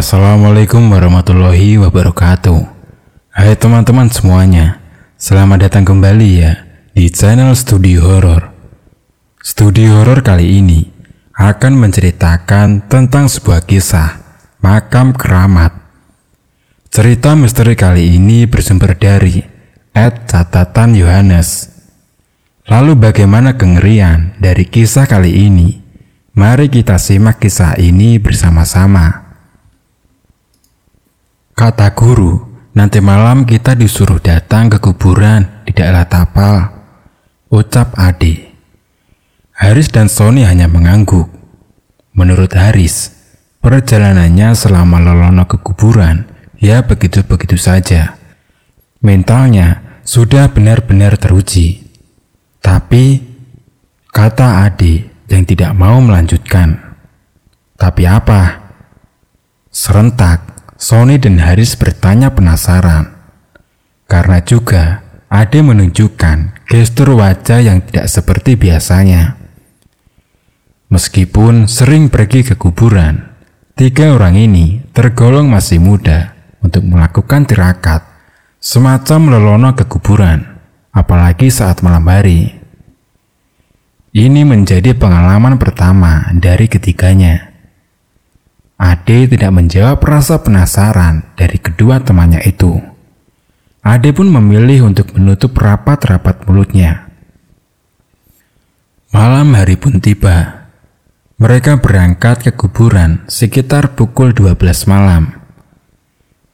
Assalamualaikum warahmatullahi wabarakatuh Hai teman-teman semuanya Selamat datang kembali ya Di channel Studio Horror. Studio Horror kali ini Akan menceritakan tentang sebuah kisah Makam Keramat Cerita misteri kali ini bersumber dari Ed Catatan Yohanes Lalu bagaimana kengerian dari kisah kali ini? Mari kita simak kisah ini bersama-sama. Kata guru, nanti malam kita disuruh datang ke kuburan di daerah Tapal. Ucap Ade. Haris dan Sony hanya mengangguk. Menurut Haris, perjalanannya selama lelono ke kuburan ya begitu-begitu saja. Mentalnya sudah benar-benar teruji. Tapi, kata Ade yang tidak mau melanjutkan. Tapi apa? Serentak, Sony dan Haris bertanya penasaran. Karena juga Ade menunjukkan gestur wajah yang tidak seperti biasanya. Meskipun sering pergi ke kuburan, tiga orang ini tergolong masih muda untuk melakukan tirakat, semacam lelono ke kuburan, apalagi saat malam hari. Ini menjadi pengalaman pertama dari ketiganya. Ade tidak menjawab rasa penasaran dari kedua temannya itu. Ade pun memilih untuk menutup rapat-rapat mulutnya. Malam hari pun tiba. Mereka berangkat ke kuburan sekitar pukul 12 malam.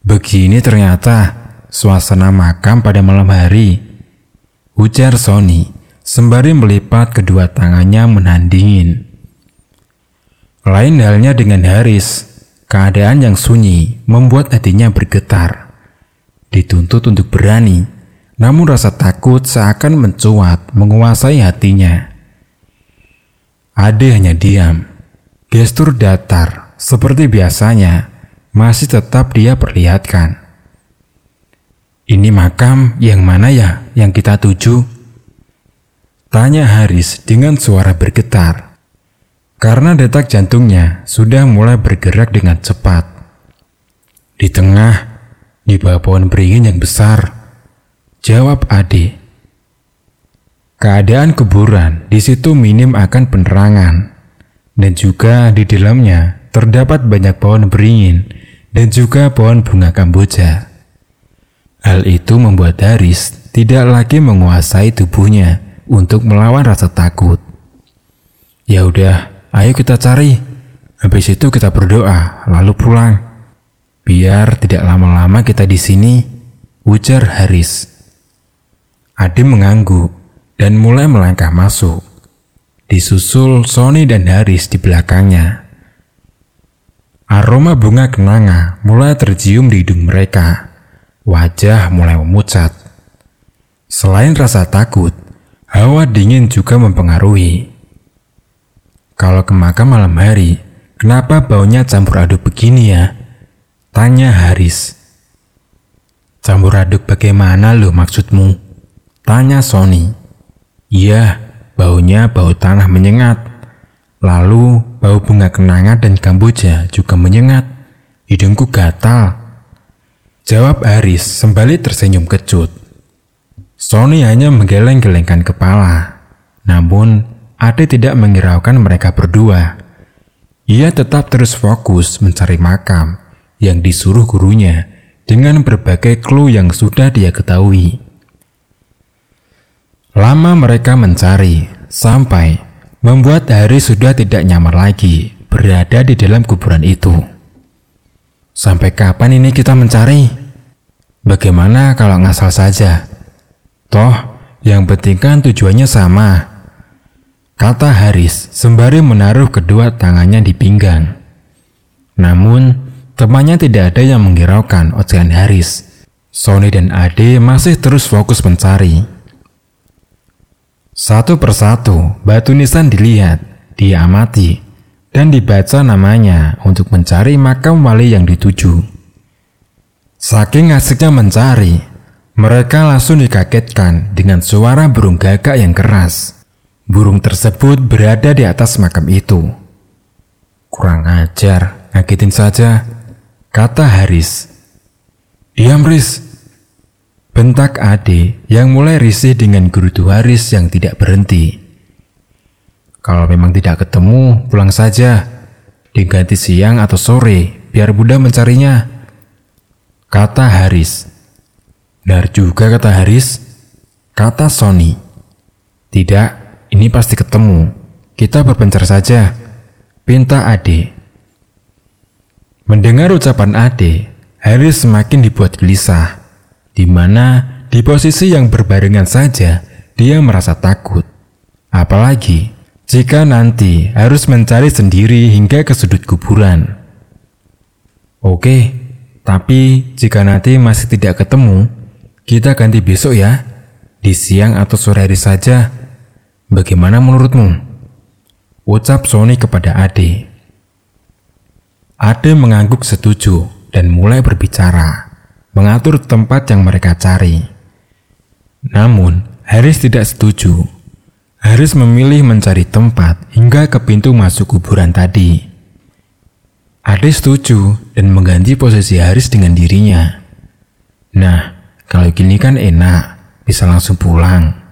Begini ternyata suasana makam pada malam hari. Ujar Sony sembari melipat kedua tangannya menandingin. Lain halnya dengan Haris, keadaan yang sunyi membuat hatinya bergetar. Dituntut untuk berani, namun rasa takut seakan mencuat menguasai hatinya. Ade hanya diam. Gestur datar, seperti biasanya, masih tetap dia perlihatkan. Ini makam yang mana ya yang kita tuju? Tanya Haris dengan suara bergetar. Karena detak jantungnya sudah mulai bergerak dengan cepat. Di tengah, di bawah pohon beringin yang besar, jawab Ade. Keadaan kuburan di situ minim akan penerangan, dan juga di dalamnya terdapat banyak pohon beringin dan juga pohon bunga kamboja. Hal itu membuat Haris tidak lagi menguasai tubuhnya untuk melawan rasa takut. Ya udah, Ayo kita cari. Habis itu kita berdoa, lalu pulang. Biar tidak lama-lama kita di sini, ujar Haris. Ade mengangguk dan mulai melangkah masuk. Disusul Sony dan Haris di belakangnya. Aroma bunga kenanga mulai tercium di hidung mereka. Wajah mulai memucat. Selain rasa takut, hawa dingin juga mempengaruhi. Kalau ke makam malam hari, kenapa baunya campur aduk begini ya? Tanya Haris. Campur aduk bagaimana lo maksudmu? Tanya Sony. Iya, baunya bau tanah menyengat. Lalu bau bunga kenanga dan kamboja juga menyengat. Hidungku gatal. Jawab Haris sembali tersenyum kecut. Sony hanya menggeleng-gelengkan kepala. Namun Ade tidak mengiraukan mereka berdua. Ia tetap terus fokus mencari makam yang disuruh gurunya dengan berbagai clue yang sudah dia ketahui. Lama mereka mencari, sampai membuat Hari sudah tidak nyaman lagi berada di dalam kuburan itu. Sampai kapan ini kita mencari? Bagaimana kalau ngasal saja? Toh, yang penting kan tujuannya sama, kata Haris sembari menaruh kedua tangannya di pinggang. Namun, temannya tidak ada yang menghiraukan ocehan Haris. Sony dan Ade masih terus fokus mencari. Satu persatu, batu nisan dilihat, diamati, dan dibaca namanya untuk mencari makam wali yang dituju. Saking asiknya mencari, mereka langsung dikagetkan dengan suara burung gagak yang keras. Burung tersebut berada di atas makam itu. Kurang ajar, ngagetin saja, Kata Haris. Diam Riz. Bentak Ade yang mulai risih dengan gerutu Haris yang tidak berhenti. Kalau memang tidak ketemu, pulang saja. Diganti siang atau sore, biar Bunda mencarinya. Kata Haris. Benar juga kata Haris. Kata Sony. Tidak, ini pasti ketemu. Kita berpencar saja. Pinta Ade. Mendengar ucapan Ade, Haris semakin dibuat gelisah, di mana di posisi yang berbarengan saja dia merasa takut. Apalagi jika nanti harus mencari sendiri hingga ke sudut kuburan. Oke, tapi jika nanti masih tidak ketemu, kita ganti besok ya, di siang atau sore hari saja. Bagaimana menurutmu? Ucap Sony kepada Ade. Ade mengangguk setuju dan mulai berbicara, mengatur tempat yang mereka cari. Namun, Haris tidak setuju. Haris memilih mencari tempat hingga ke pintu masuk kuburan tadi. Ade setuju dan mengganti posisi Haris dengan dirinya. Nah, kalau gini kan enak, bisa langsung pulang.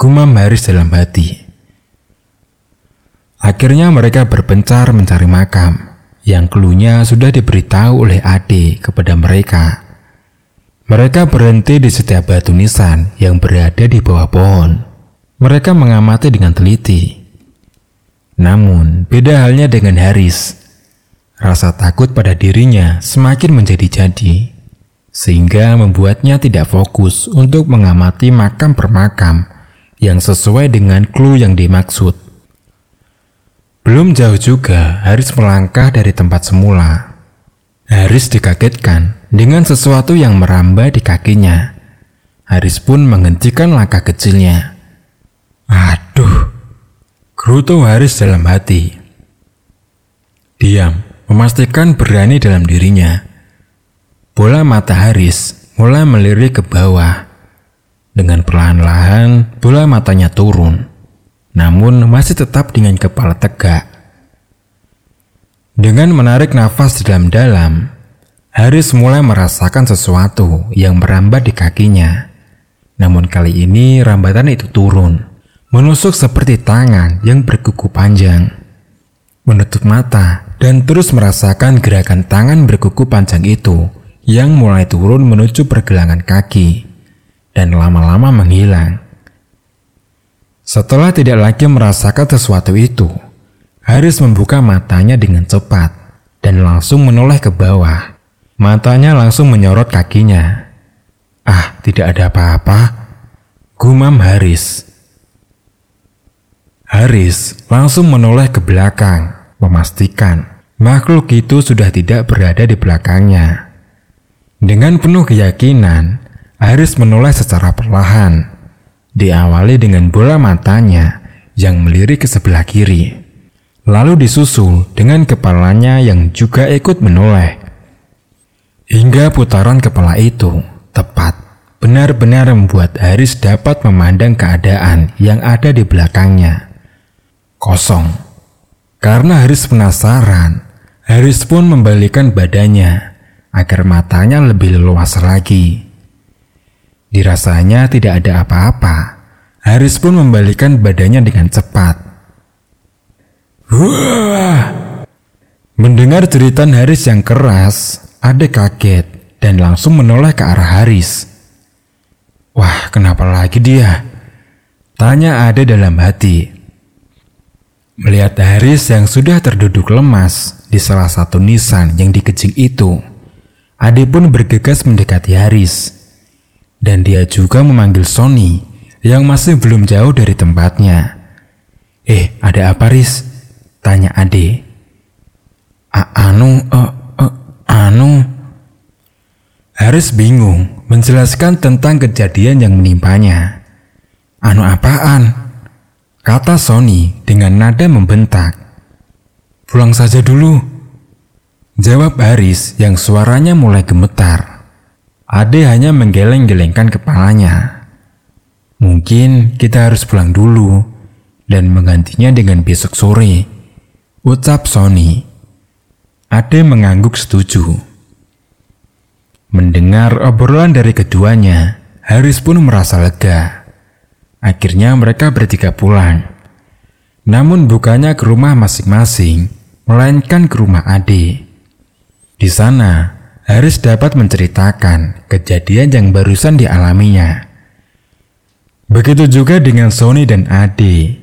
Gumam Haris dalam hati. Akhirnya mereka berpencar mencari makam yang keluhnya sudah diberitahu oleh Ade kepada mereka. Mereka berhenti di setiap batu nisan yang berada di bawah pohon. Mereka mengamati dengan teliti. Namun, beda halnya dengan Haris. Rasa takut pada dirinya semakin menjadi-jadi, sehingga membuatnya tidak fokus untuk mengamati makam per makam yang sesuai dengan clue yang dimaksud. Belum jauh juga, Haris melangkah dari tempat semula. Haris dikagetkan dengan sesuatu yang merambah di kakinya. Haris pun menghentikan langkah kecilnya. Aduh, gerutu Haris dalam hati. Diam, memastikan berani dalam dirinya. Bola mata Haris mulai melirik ke bawah. Dengan perlahan-lahan, bola matanya turun namun masih tetap dengan kepala tegak. Dengan menarik nafas dalam-dalam, Haris mulai merasakan sesuatu yang merambat di kakinya. Namun kali ini rambatan itu turun, menusuk seperti tangan yang berkuku panjang. Menutup mata dan terus merasakan gerakan tangan berkuku panjang itu yang mulai turun menuju pergelangan kaki dan lama-lama menghilang. Setelah tidak lagi merasakan sesuatu itu, Haris membuka matanya dengan cepat dan langsung menoleh ke bawah. Matanya langsung menyorot kakinya. Ah, tidak ada apa-apa. Gumam Haris. Haris langsung menoleh ke belakang, memastikan makhluk itu sudah tidak berada di belakangnya. Dengan penuh keyakinan, Haris menoleh secara perlahan diawali dengan bola matanya yang melirik ke sebelah kiri, lalu disusul dengan kepalanya yang juga ikut menoleh. Hingga putaran kepala itu tepat benar-benar membuat Haris dapat memandang keadaan yang ada di belakangnya. Kosong. Karena Haris penasaran, Haris pun membalikan badannya agar matanya lebih luas lagi. Dirasanya tidak ada apa-apa. Haris pun membalikan badannya dengan cepat. Wah! Mendengar jeritan Haris yang keras, ada kaget dan langsung menoleh ke arah Haris. Wah, kenapa lagi dia? Tanya Ade dalam hati. Melihat Haris yang sudah terduduk lemas di salah satu nisan yang dikejing itu, Ade pun bergegas mendekati Haris dan dia juga memanggil Sony yang masih belum jauh dari tempatnya. Eh, ada apa, Riz? Tanya Ade. A anu, uh, uh, anu. Haris bingung menjelaskan tentang kejadian yang menimpanya. Anu apaan? Kata Sony dengan nada membentak. Pulang saja dulu. Jawab Haris yang suaranya mulai gemetar. Ade hanya menggeleng-gelengkan kepalanya. Mungkin kita harus pulang dulu dan menggantinya dengan besok sore. Ucap Sony. Ade mengangguk setuju. Mendengar obrolan dari keduanya, Haris pun merasa lega. Akhirnya mereka bertiga pulang. Namun bukannya ke rumah masing-masing, melainkan ke rumah Ade. Di sana, Haris dapat menceritakan kejadian yang barusan dialaminya. Begitu juga dengan Sony dan Ade.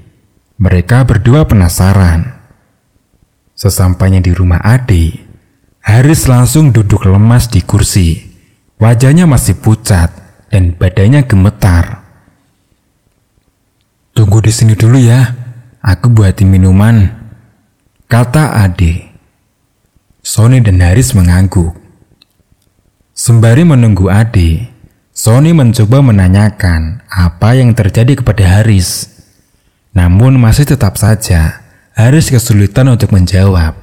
Mereka berdua penasaran. Sesampainya di rumah Ade, Haris langsung duduk lemas di kursi. Wajahnya masih pucat dan badannya gemetar. Tunggu di sini dulu ya, aku buatin minuman. Kata Ade. Sony dan Haris mengangguk. Sembari menunggu Ade, Sony mencoba menanyakan apa yang terjadi kepada Haris. Namun masih tetap saja Haris kesulitan untuk menjawab.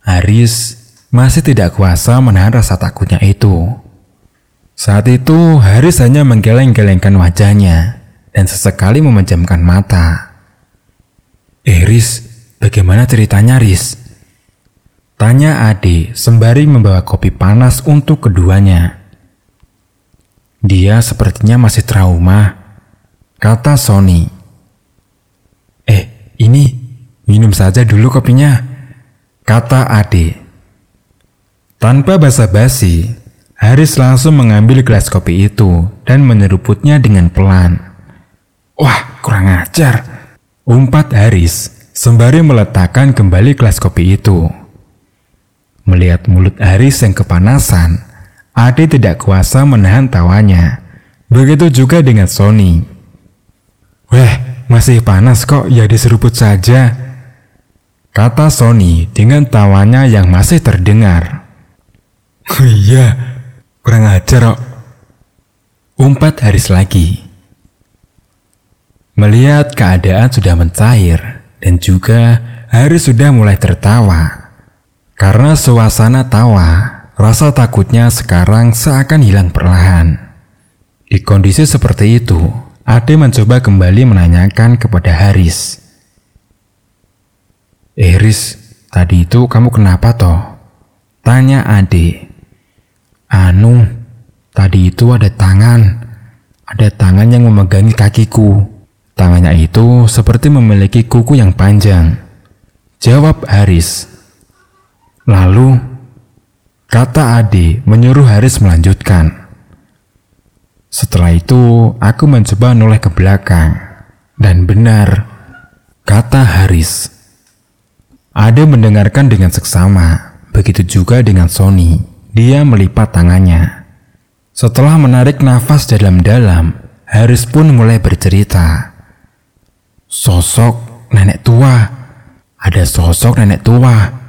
Haris masih tidak kuasa menahan rasa takutnya itu. Saat itu Haris hanya menggeleng-gelengkan wajahnya dan sesekali memejamkan mata. Eh Riz, bagaimana ceritanya Riz? Tanya Ade sembari membawa kopi panas untuk keduanya. Dia sepertinya masih trauma, kata Sony. Eh, ini minum saja dulu kopinya kata Ade. Tanpa basa-basi, Haris langsung mengambil gelas kopi itu dan menyeruputnya dengan pelan. Wah, kurang ajar. Umpat Haris sembari meletakkan kembali gelas kopi itu. Melihat mulut Haris yang kepanasan, Ade tidak kuasa menahan tawanya. Begitu juga dengan Sony. Weh, masih panas kok, ya diseruput saja, Kata Sony dengan tawanya yang masih terdengar. Oh iya, kurang ajar kok. Umpat Haris lagi. Melihat keadaan sudah mencair dan juga Haris sudah mulai tertawa. Karena suasana tawa, rasa takutnya sekarang seakan hilang perlahan. Di kondisi seperti itu, Ade mencoba kembali menanyakan kepada Haris. Eh Riz, tadi itu kamu kenapa toh? Tanya Ade. Anu, tadi itu ada tangan. Ada tangan yang memegangi kakiku. Tangannya itu seperti memiliki kuku yang panjang. Jawab Haris. Lalu, kata Ade menyuruh Haris melanjutkan. Setelah itu, aku mencoba noleh ke belakang. Dan benar, kata Haris. Ade mendengarkan dengan seksama, begitu juga dengan Sony. Dia melipat tangannya. Setelah menarik nafas dalam-dalam, Haris pun mulai bercerita. Sosok nenek tua. Ada sosok nenek tua.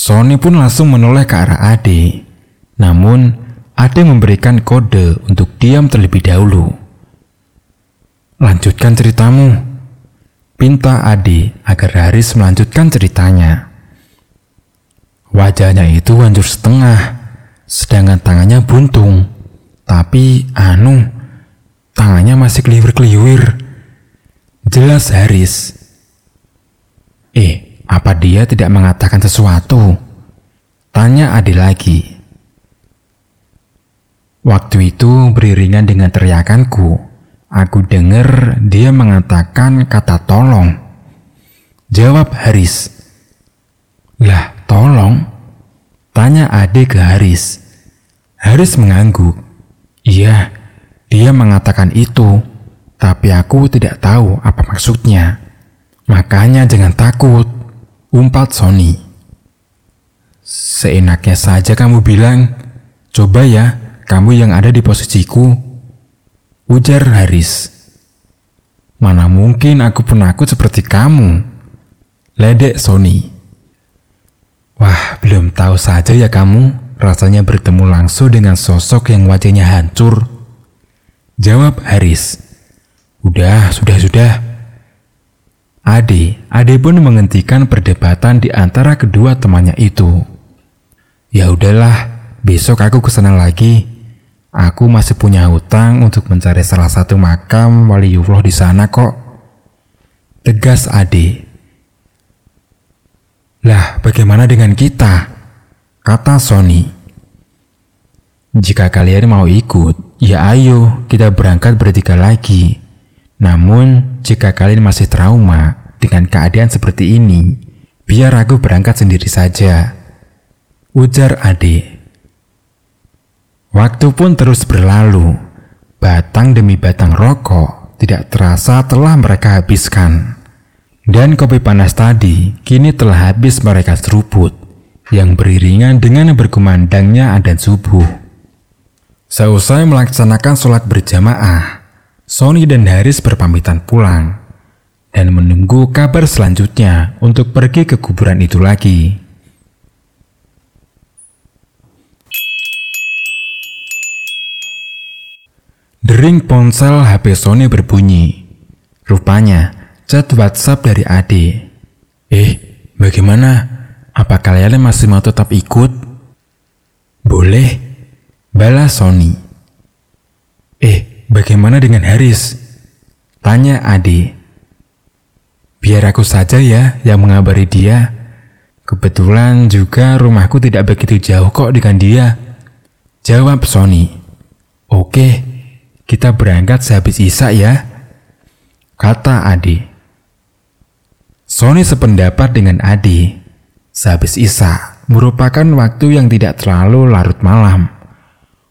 Sony pun langsung menoleh ke arah Ade. Namun, Ade memberikan kode untuk diam terlebih dahulu. Lanjutkan ceritamu, Pinta Adi agar Haris melanjutkan ceritanya. Wajahnya itu hancur setengah, sedangkan tangannya buntung. Tapi anu, tangannya masih keliwir-keliwir. Jelas Haris. Eh, apa dia tidak mengatakan sesuatu? Tanya Adi lagi. Waktu itu beriringan dengan teriakanku. Aku dengar dia mengatakan kata tolong. Jawab Haris. Lah, tolong? Tanya Ade ke Haris. Haris mengangguk. Iya, dia mengatakan itu, tapi aku tidak tahu apa maksudnya. Makanya jangan takut, umpat Sony. Seenaknya saja kamu bilang, coba ya, kamu yang ada di posisiku, Ujar Haris. Mana mungkin aku penakut seperti kamu? Ledek Sony. Wah, belum tahu saja ya kamu rasanya bertemu langsung dengan sosok yang wajahnya hancur. Jawab Haris. Udah, sudah, sudah. Ade, Ade pun menghentikan perdebatan di antara kedua temannya itu. Ya udahlah, besok aku ke sana lagi. Aku masih punya hutang untuk mencari salah satu makam waliullah di sana kok. Tegas Ade. Lah, bagaimana dengan kita? Kata Sony. Jika kalian mau ikut, ya ayo kita berangkat bertiga lagi. Namun, jika kalian masih trauma dengan keadaan seperti ini, biar aku berangkat sendiri saja. Ujar adik. Waktu pun terus berlalu. Batang demi batang rokok tidak terasa telah mereka habiskan. Dan kopi panas tadi kini telah habis mereka seruput yang beriringan dengan berkumandangnya adan subuh. Seusai melaksanakan sholat berjamaah, Sony dan Haris berpamitan pulang dan menunggu kabar selanjutnya untuk pergi ke kuburan itu lagi. Dering ponsel HP Sony berbunyi. Rupanya, chat WhatsApp dari Ade. Eh, bagaimana? Apa kalian masih mau tetap ikut? Boleh, Bala Sony. Eh, bagaimana dengan Haris? Tanya Ade. Biar aku saja ya yang mengabari dia. Kebetulan juga rumahku tidak begitu jauh kok dengan dia. Jawab Sony. Oke, kita berangkat sehabis Isa ya. Kata Ade. Sony sependapat dengan Ade. Sehabis Isa merupakan waktu yang tidak terlalu larut malam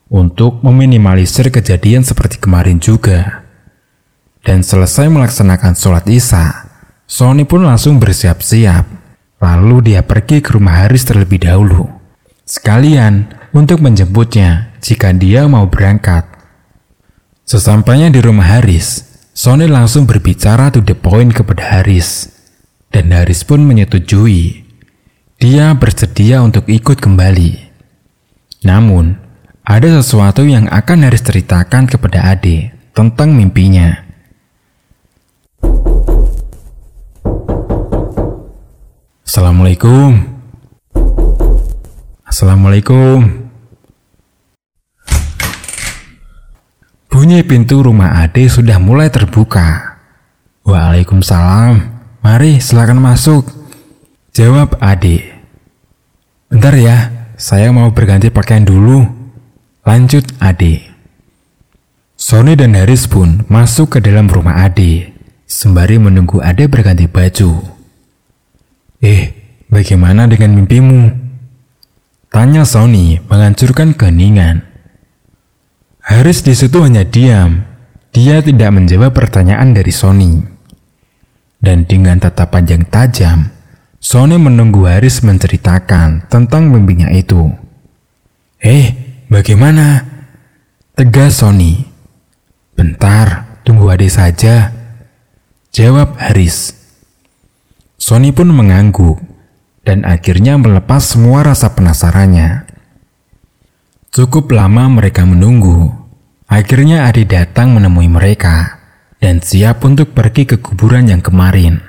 untuk meminimalisir kejadian seperti kemarin juga. Dan selesai melaksanakan sholat isya, Sony pun langsung bersiap-siap. Lalu dia pergi ke rumah Haris terlebih dahulu. Sekalian untuk menjemputnya jika dia mau berangkat. Sesampainya di rumah Haris, Sony langsung berbicara to the point kepada Haris. Dan Haris pun menyetujui. Dia bersedia untuk ikut kembali. Namun, ada sesuatu yang akan Haris ceritakan kepada Ade tentang mimpinya. Assalamualaikum. Assalamualaikum. Bunyi pintu rumah Ade sudah mulai terbuka. Waalaikumsalam. Mari silakan masuk. Jawab Ade. Bentar ya, saya mau berganti pakaian dulu. Lanjut Ade. Sony dan Haris pun masuk ke dalam rumah Ade, sembari menunggu Ade berganti baju. Eh, bagaimana dengan mimpimu? Tanya Sony menghancurkan keheningan. Haris di situ hanya diam. Dia tidak menjawab pertanyaan dari Sony. Dan dengan tatapan yang tajam, Sony menunggu Haris menceritakan tentang mimpinya itu. Eh, Bagaimana? Tegas Sony. Bentar, tunggu adik saja. Jawab Haris. Sony pun mengangguk dan akhirnya melepas semua rasa penasarannya. Cukup lama mereka menunggu. Akhirnya Adi datang menemui mereka dan siap untuk pergi ke kuburan yang kemarin.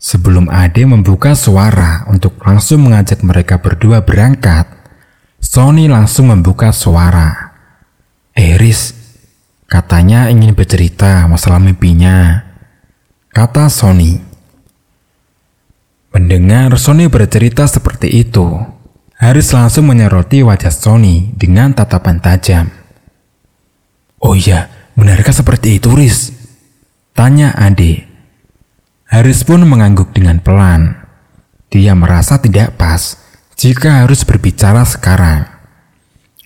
Sebelum Ade membuka suara untuk langsung mengajak mereka berdua berangkat, Sony langsung membuka suara. Eris, katanya ingin bercerita masalah mimpinya. Kata Sony. Mendengar Sony bercerita seperti itu, Haris langsung menyoroti wajah Sony dengan tatapan tajam. Oh iya, benarkah seperti itu, Riz? Tanya Ade. Haris pun mengangguk dengan pelan. Dia merasa tidak pas jika harus berbicara sekarang.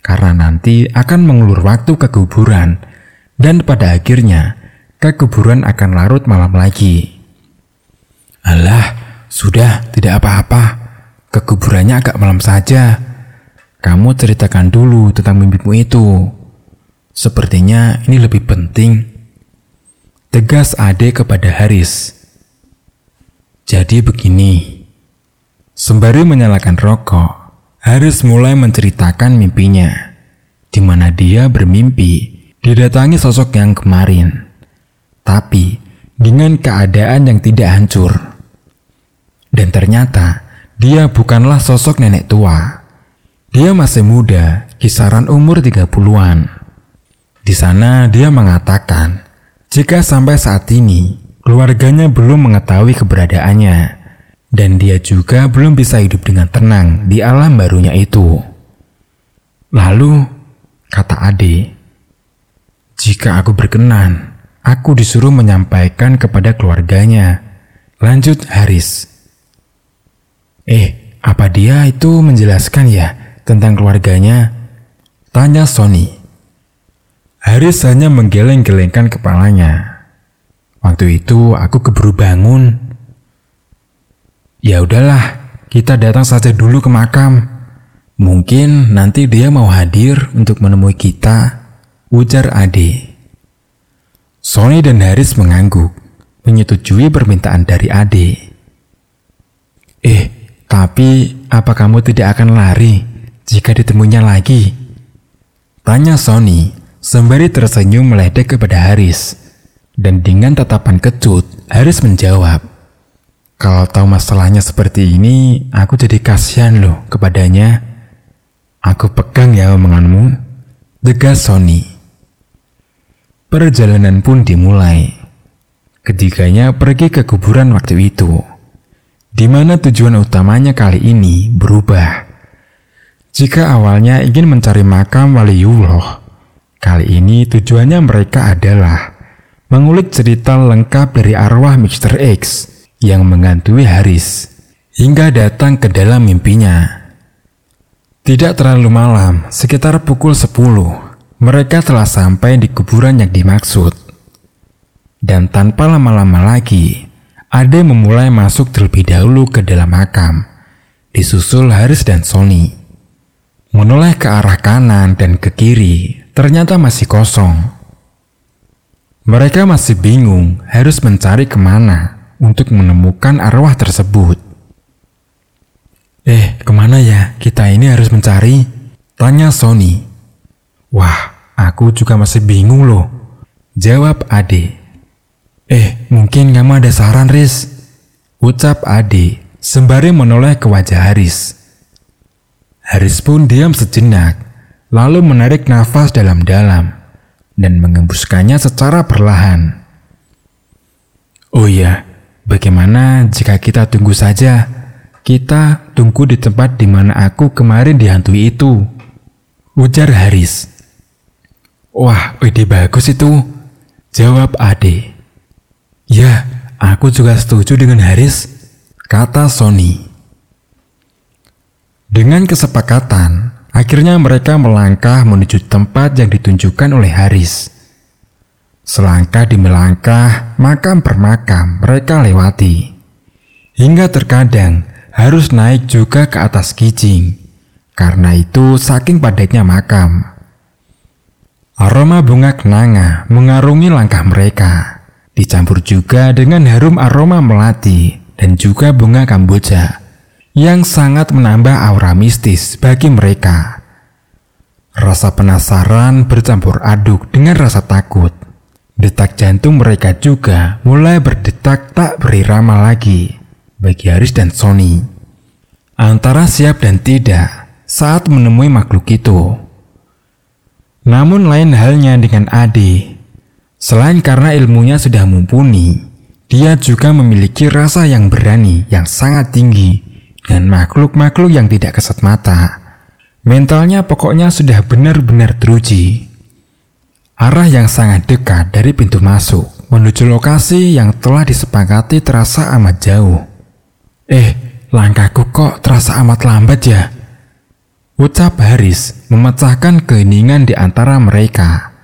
Karena nanti akan mengulur waktu ke kuburan dan pada akhirnya ke kuburan akan larut malam lagi. Sudah tidak apa-apa. Ke kuburannya agak malam saja. Kamu ceritakan dulu tentang mimpimu itu. Sepertinya ini lebih penting. Tegas Ade kepada Haris. Jadi begini. Sembari menyalakan rokok, Haris mulai menceritakan mimpinya, di mana dia bermimpi didatangi sosok yang kemarin, tapi dengan keadaan yang tidak hancur. Dan ternyata dia bukanlah sosok nenek tua. Dia masih muda, kisaran umur 30-an. Di sana dia mengatakan, jika sampai saat ini keluarganya belum mengetahui keberadaannya, dan dia juga belum bisa hidup dengan tenang di alam barunya itu. Lalu, kata Ade, jika aku berkenan, aku disuruh menyampaikan kepada keluarganya. Lanjut Haris. Eh, apa dia itu menjelaskan ya tentang keluarganya? Tanya Sony. Haris hanya menggeleng-gelengkan kepalanya. Waktu itu aku keburu bangun. Ya udahlah, kita datang saja dulu ke makam. Mungkin nanti dia mau hadir untuk menemui kita, ujar Ade. Sony dan Haris mengangguk, menyetujui permintaan dari Ade. Eh, tapi apa kamu tidak akan lari jika ditemunya lagi? Tanya Sony sembari tersenyum meledek kepada Haris. Dan dengan tatapan kecut, Haris menjawab, Kalau tahu masalahnya seperti ini, aku jadi kasihan loh kepadanya. Aku pegang ya omonganmu, tegas Sony. Perjalanan pun dimulai. Ketiganya pergi ke kuburan waktu itu di mana tujuan utamanya kali ini berubah. Jika awalnya ingin mencari makam waliullah, kali ini tujuannya mereka adalah mengulik cerita lengkap dari arwah Mr. X yang menghantui Haris hingga datang ke dalam mimpinya. Tidak terlalu malam, sekitar pukul 10, mereka telah sampai di kuburan yang dimaksud. Dan tanpa lama-lama lagi, Ade memulai masuk terlebih dahulu ke dalam makam, disusul Haris dan Sony. Menoleh ke arah kanan dan ke kiri, ternyata masih kosong. Mereka masih bingung harus mencari ke mana untuk menemukan arwah tersebut. Eh, ke mana ya kita ini harus mencari? Tanya Sony. Wah, aku juga masih bingung loh. Jawab Ade. Eh, mungkin kamu ada saran, Riz? Ucap Ade, sembari menoleh ke wajah Haris. Haris pun diam sejenak, lalu menarik nafas dalam-dalam dan mengembuskannya secara perlahan. Oh iya, bagaimana jika kita tunggu saja? Kita tunggu di tempat di mana aku kemarin dihantui itu. Ujar Haris. Wah, ide bagus itu. Jawab Ade. Ya, aku juga setuju dengan Haris, kata Sony. Dengan kesepakatan, akhirnya mereka melangkah menuju tempat yang ditunjukkan oleh Haris. Selangkah demi langkah, makam per makam mereka lewati. Hingga terkadang harus naik juga ke atas kijing. Karena itu saking padatnya makam. Aroma bunga kenanga mengarungi langkah mereka dicampur juga dengan harum aroma melati dan juga bunga kamboja yang sangat menambah aura mistis bagi mereka. Rasa penasaran bercampur aduk dengan rasa takut. Detak jantung mereka juga mulai berdetak tak berirama lagi bagi Haris dan Sony. Antara siap dan tidak saat menemui makhluk itu. Namun lain halnya dengan Ade Selain karena ilmunya sudah mumpuni, dia juga memiliki rasa yang berani yang sangat tinggi dan makhluk-makhluk yang tidak kesat mata. Mentalnya pokoknya sudah benar-benar teruji. Arah yang sangat dekat dari pintu masuk menuju lokasi yang telah disepakati terasa amat jauh. Eh, langkahku kok terasa amat lambat ya? Ucap Haris memecahkan keheningan di antara mereka.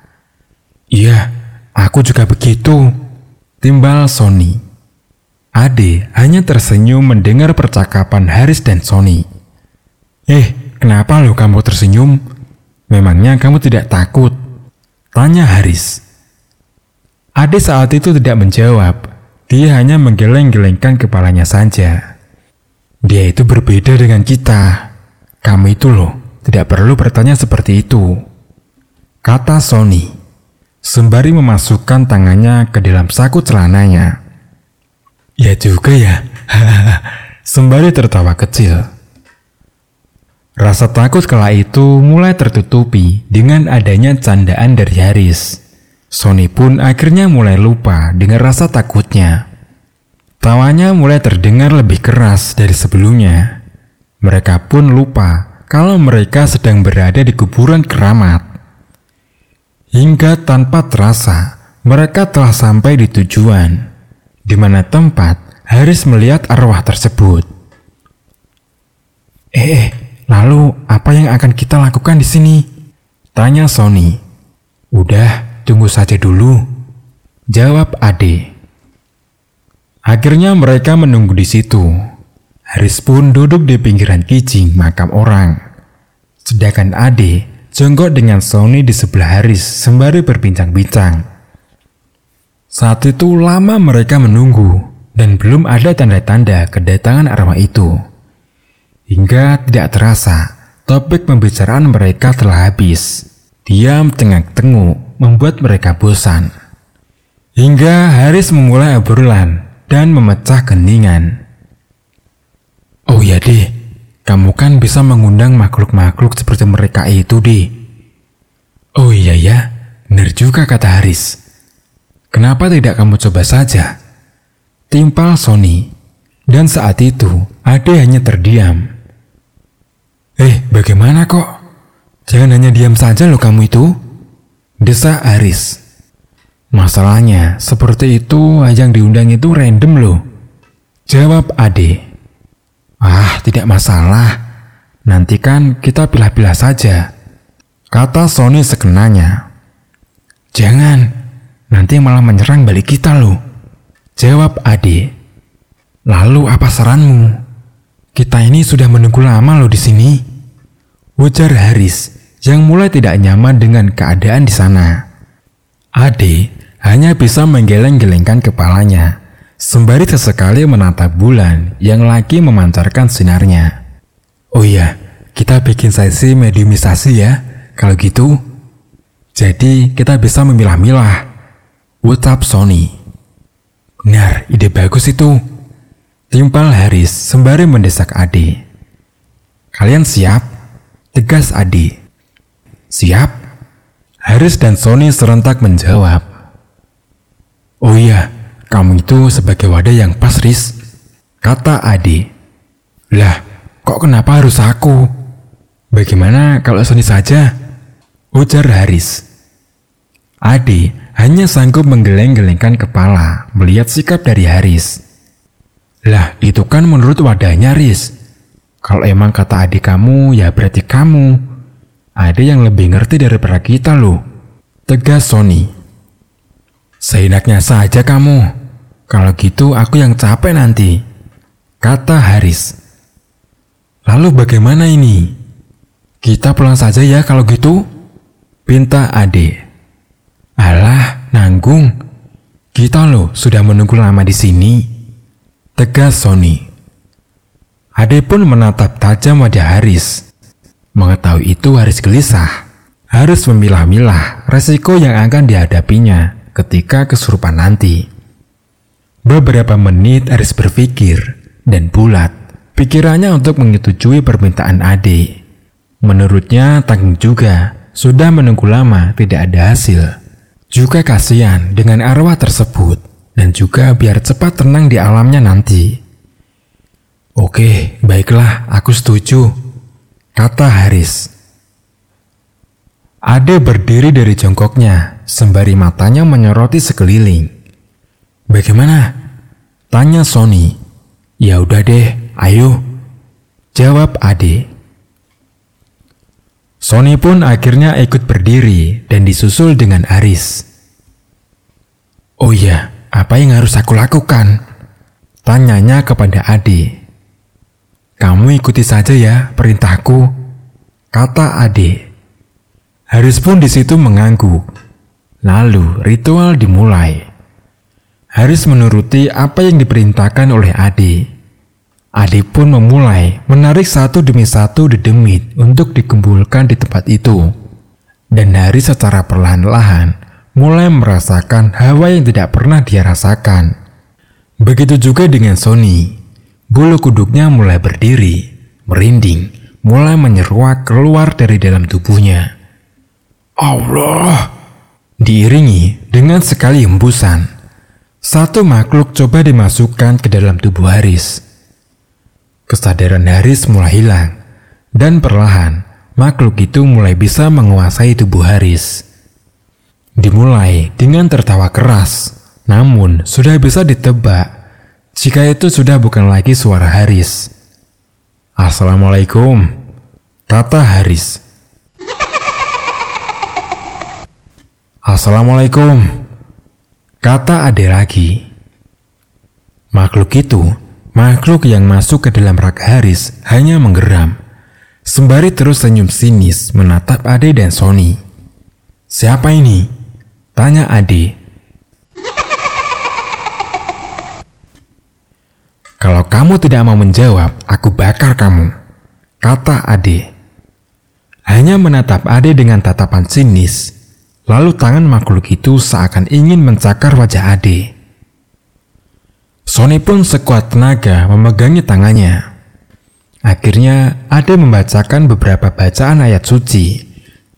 Iya, Aku juga begitu. Timbal Sony. Ade hanya tersenyum mendengar percakapan Haris dan Sony. Eh, kenapa lo kamu tersenyum? Memangnya kamu tidak takut? Tanya Haris. Ade saat itu tidak menjawab. Dia hanya menggeleng-gelengkan kepalanya saja. Dia itu berbeda dengan kita. Kamu itu loh, tidak perlu bertanya seperti itu. Kata Sony sembari memasukkan tangannya ke dalam saku celananya. Ya juga ya, sembari tertawa kecil. Rasa takut kala itu mulai tertutupi dengan adanya candaan dari Haris. Sony pun akhirnya mulai lupa dengan rasa takutnya. Tawanya mulai terdengar lebih keras dari sebelumnya. Mereka pun lupa kalau mereka sedang berada di kuburan keramat. Hingga tanpa terasa, mereka telah sampai di tujuan, di mana tempat Haris melihat arwah tersebut. Eh, eh, lalu apa yang akan kita lakukan di sini? Tanya Sony. Udah, tunggu saja dulu. Jawab Ade. Akhirnya mereka menunggu di situ. Haris pun duduk di pinggiran kijing makam orang. Sedangkan Ade jongkok dengan Sony di sebelah Haris sembari berbincang-bincang. Saat itu lama mereka menunggu dan belum ada tanda-tanda kedatangan arwah itu. Hingga tidak terasa, topik pembicaraan mereka telah habis. Diam tengah-tengah membuat mereka bosan. Hingga Haris memulai obrolan dan memecah keningan. Oh ya deh, kamu kan bisa mengundang makhluk-makhluk seperti mereka itu deh. Oh iya ya, benar juga kata Haris. Kenapa tidak kamu coba saja? Timpal Sony. Dan saat itu, Ade hanya terdiam. Eh, bagaimana kok? Jangan hanya diam saja loh kamu itu. Desa Aris. Masalahnya, seperti itu ajang diundang itu random loh. Jawab Ade. Ah, tidak masalah. Nanti kan kita pilah-pilah saja. Kata Sony sekenanya. Jangan, Nanti malah menyerang balik kita loh. Jawab Ade. Lalu apa saranmu? Kita ini sudah menunggu lama loh di sini. Ujar Haris yang mulai tidak nyaman dengan keadaan di sana. Ade hanya bisa menggeleng-gelengkan kepalanya sembari sesekali menatap bulan yang lagi memancarkan sinarnya. Oh iya, kita bikin sesi mediumisasi ya, kalau gitu. Jadi kita bisa memilah-milah Ucap Sony. Benar, ide bagus itu. Timpal Haris sembari mendesak Ade. Kalian siap? Tegas Ade. Siap? Haris dan Sony serentak menjawab. Oh iya, kamu itu sebagai wadah yang pas, Riz. Kata Ade. Lah, kok kenapa harus aku? Bagaimana kalau Sony saja? Ujar Haris. Ade hanya sanggup menggeleng-gelengkan kepala melihat sikap dari Haris. Lah, itu kan menurut wadahnya, Riz. Kalau emang kata adik kamu, ya berarti kamu. Ada yang lebih ngerti daripada kita loh. Tegas Sony. Seenaknya saja kamu. Kalau gitu aku yang capek nanti. Kata Haris. Lalu bagaimana ini? Kita pulang saja ya kalau gitu? Pinta Ade. Alah, nanggung. Kita loh sudah menunggu lama di sini. Tegas Sony. Ade pun menatap tajam wajah Haris. Mengetahui itu Haris gelisah. Harus memilah-milah resiko yang akan dihadapinya ketika kesurupan nanti. Beberapa menit Haris berpikir dan bulat pikirannya untuk menyetujui permintaan Ade. Menurutnya tanggung juga, sudah menunggu lama tidak ada hasil. Juga kasihan dengan arwah tersebut dan juga biar cepat tenang di alamnya nanti. Oke, baiklah, aku setuju, kata Haris. Ade berdiri dari jongkoknya, sembari matanya menyoroti sekeliling. Bagaimana? Tanya Sony. Ya udah deh, ayo. Jawab Ade. Sony pun akhirnya ikut berdiri dan disusul dengan Aris. Oh iya, apa yang harus aku lakukan? Tanyanya kepada Ade. Kamu ikuti saja ya perintahku, kata Ade. Haris pun di situ mengangguk. Lalu ritual dimulai. Haris menuruti apa yang diperintahkan oleh Ade. Ade pun memulai menarik satu demi satu dedemit untuk dikumpulkan di tempat itu. Dan Haris secara perlahan-lahan mulai merasakan hawa yang tidak pernah dia rasakan. Begitu juga dengan Sony. Bulu kuduknya mulai berdiri, merinding, mulai menyeruak keluar dari dalam tubuhnya. Allah! Diiringi dengan sekali hembusan, satu makhluk coba dimasukkan ke dalam tubuh Haris. Kesadaran Haris mulai hilang, Dan perlahan, makhluk itu mulai bisa menguasai tubuh Haris. Dimulai dengan tertawa keras, namun sudah bisa ditebak jika itu sudah bukan lagi suara Haris. Assalamualaikum, kata Haris. Assalamualaikum, kata Ade lagi. Makhluk itu Makhluk yang masuk ke dalam rak Haris hanya menggeram. Sembari terus senyum sinis menatap Ade dan Sony. Siapa ini? Tanya Ade. Kalau kamu tidak mau menjawab, aku bakar kamu. Kata Ade. Hanya menatap Ade dengan tatapan sinis. Lalu tangan makhluk itu seakan ingin mencakar wajah Ade. Sony pun sekuat tenaga memegangi tangannya. Akhirnya Ade membacakan beberapa bacaan ayat suci,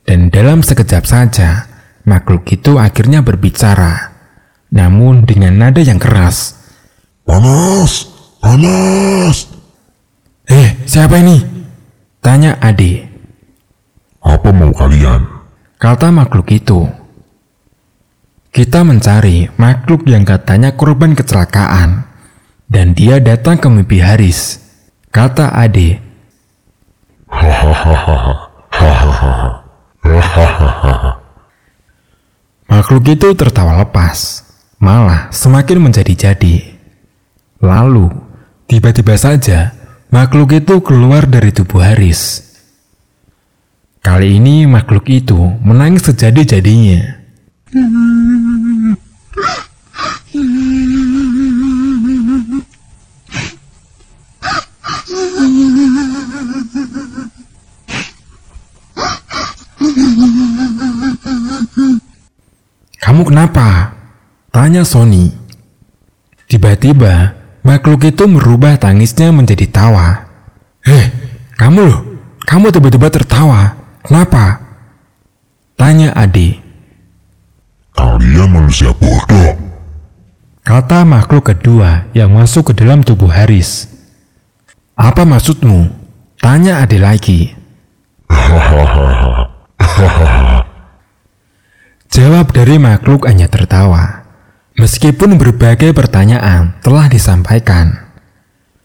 dan dalam sekejap saja makhluk itu akhirnya berbicara, namun dengan nada yang keras. Panas, panas. Eh, siapa ini? Tanya Ade. Apa mau kalian? Kata makhluk itu. Kita mencari makhluk yang katanya korban kecelakaan. Dan dia datang ke mimpi Haris. Kata Ade. Makhluk itu tertawa lepas, malah semakin menjadi-jadi. Lalu, tiba-tiba saja makhluk itu keluar dari tubuh Haris. Kali ini makhluk itu menangis sejadi-jadinya. Kamu kenapa? Tanya Sony. Tiba-tiba, makhluk itu merubah tangisnya menjadi tawa. Heh, kamu loh, kamu tiba-tiba tertawa. Kenapa? Tanya Ade. Kalian manusia bodoh. Kata makhluk kedua yang masuk ke dalam tubuh Haris. Apa maksudmu? Tanya Ade lagi. Jawab dari makhluk hanya tertawa. Meskipun berbagai pertanyaan telah disampaikan.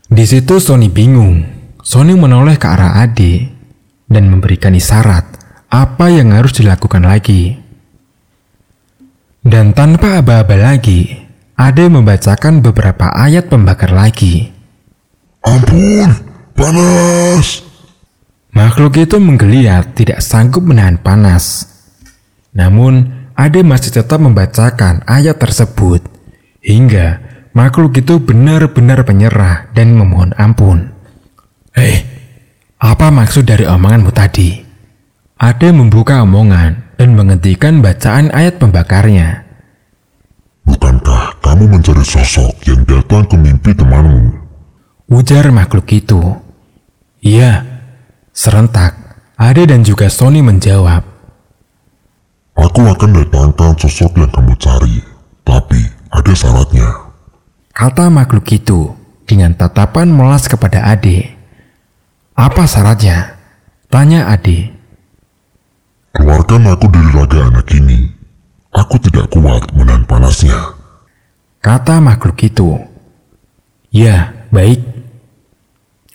Di situ Sony bingung. Sony menoleh ke arah Ade dan memberikan isyarat apa yang harus dilakukan lagi. Dan tanpa aba-aba lagi, Ade membacakan beberapa ayat pembakar lagi. Ampun, panas. Makhluk itu menggeliat tidak sanggup menahan panas. Namun, Ade masih tetap membacakan ayat tersebut hingga makhluk itu benar-benar menyerah dan memohon ampun. Hei, apa maksud dari omonganmu tadi? Ade membuka omongan dan menghentikan bacaan ayat pembakarnya. Bukankah kamu mencari sosok yang datang ke mimpi temanmu? Ujar makhluk itu. Iya, serentak. Ade dan juga Sony menjawab. Aku akan datangkan sosok yang kamu cari, tapi ada syaratnya. Kata makhluk itu dengan tatapan melas kepada Ade. Apa syaratnya? Tanya Ade. Keluarkan aku dari raga anak ini. Aku tidak kuat menahan panasnya. Kata makhluk itu. Ya, baik.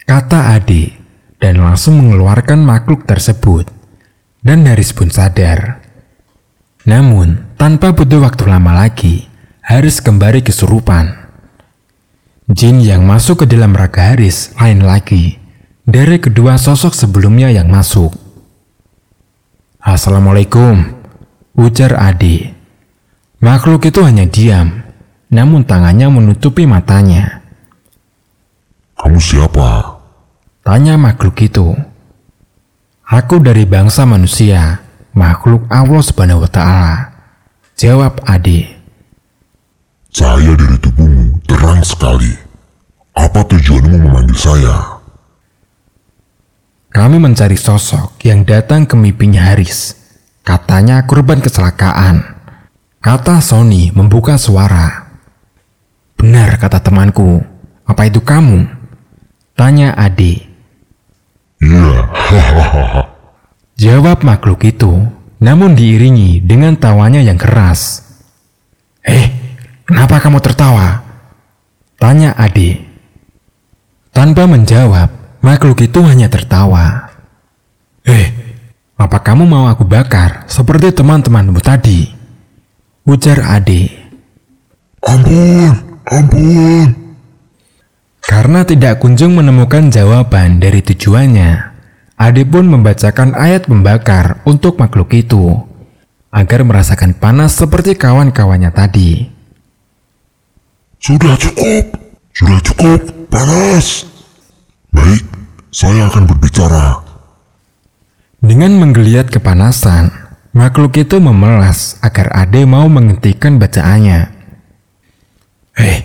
Kata Ade dan langsung mengeluarkan makhluk tersebut. Dan Haris pun sadar. Namun, tanpa butuh waktu lama lagi, Haris kembali kesurupan. Jin yang masuk ke dalam raga Haris lain lagi dari kedua sosok sebelumnya yang masuk. Assalamualaikum, ujar Ade. Makhluk itu hanya diam, namun tangannya menutupi matanya. Kamu siapa? Tanya makhluk itu. Aku dari bangsa manusia, makhluk Allah Subhanahu wa taala. Jawab Ade. Cahaya dari tubuhmu terang sekali. Apa tujuanmu memanggil saya? Kami mencari sosok yang datang ke mimpinya Haris. Katanya korban kecelakaan. Kata Sony membuka suara. Benar kata temanku. Apa itu kamu? Tanya Ade. Iya, hahaha. Jawab makhluk itu, namun diiringi dengan tawanya yang keras. Eh, kenapa kamu tertawa? Tanya Ade. Tanpa menjawab, makhluk itu hanya tertawa. Eh, apa kamu mau aku bakar seperti teman-temanmu tadi? Ujar Ade. Ampun, ampun. Karena tidak kunjung menemukan jawaban dari tujuannya, Ade pun membacakan ayat pembakar untuk makhluk itu agar merasakan panas seperti kawan-kawannya tadi. Sudah cukup, sudah cukup, panas. Baik, saya akan berbicara. Dengan menggeliat kepanasan, makhluk itu memelas agar Ade mau menghentikan bacaannya. Eh,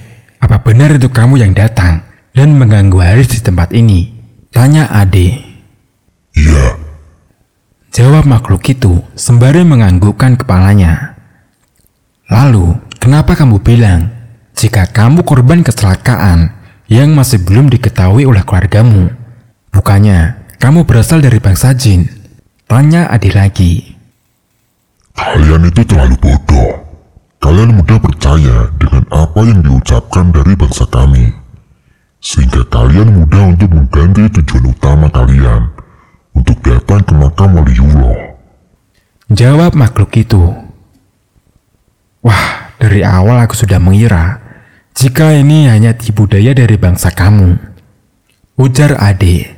apa benar itu kamu yang datang dan mengganggu Haris di tempat ini? Tanya Ade. Iya, Jawab makhluk itu sembari menganggukkan kepalanya. Lalu, kenapa kamu bilang jika kamu korban kecelakaan yang masih belum diketahui oleh keluargamu? Bukannya kamu berasal dari bangsa jin? Tanya Ade lagi. kalian itu terlalu bodoh. Kalian mudah percaya dengan apa yang diucapkan dari bangsa kami. Sehingga kalian mudah untuk mengganti tujuan utama kalian untuk datang ke makam waliullah. Jawab makhluk itu. Wah, dari awal aku sudah mengira jika ini hanya tipu daya dari bangsa kamu. Ujar Ade.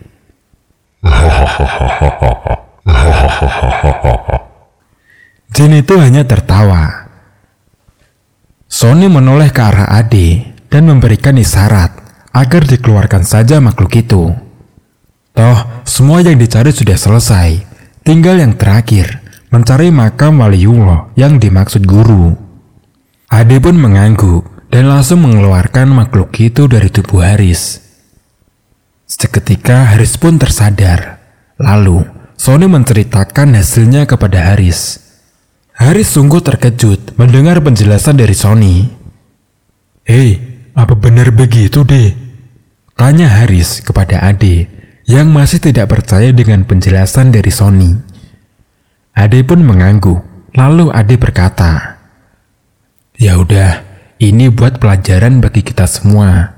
Jin itu hanya tertawa. Sony menoleh ke arah Ade dan memberikan isyarat agar dikeluarkan saja makhluk itu. Toh, semua yang dicari sudah selesai. Tinggal yang terakhir, mencari makam waliullah yang dimaksud guru. Ade pun mengangguk dan langsung mengeluarkan makhluk itu dari tubuh Haris. Seketika Haris pun tersadar. Lalu, Sony menceritakan hasilnya kepada Haris. Haris sungguh terkejut mendengar penjelasan dari Sony. Hei, apa benar begitu deh? Tanya Haris kepada Ade yang masih tidak percaya dengan penjelasan dari Sony. Ade pun mengangguk, lalu Ade berkata, Ya udah, ini buat pelajaran bagi kita semua.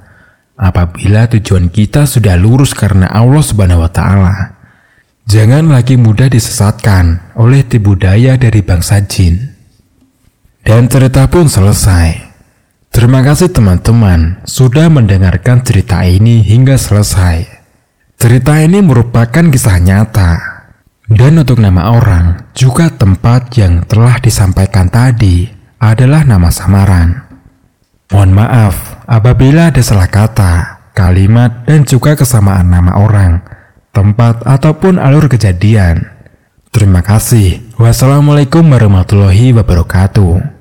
Apabila tujuan kita sudah lurus karena Allah Subhanahu wa taala, jangan lagi mudah disesatkan oleh tipu daya dari bangsa jin. Dan cerita pun selesai. Terima kasih teman-teman sudah mendengarkan cerita ini hingga selesai. Cerita ini merupakan kisah nyata. Dan untuk nama orang, juga tempat yang telah disampaikan tadi adalah nama samaran. Mohon maaf apabila ada salah kata, kalimat, dan juga kesamaan nama orang, tempat, ataupun alur kejadian. Terima kasih. Wassalamualaikum warahmatullahi wabarakatuh.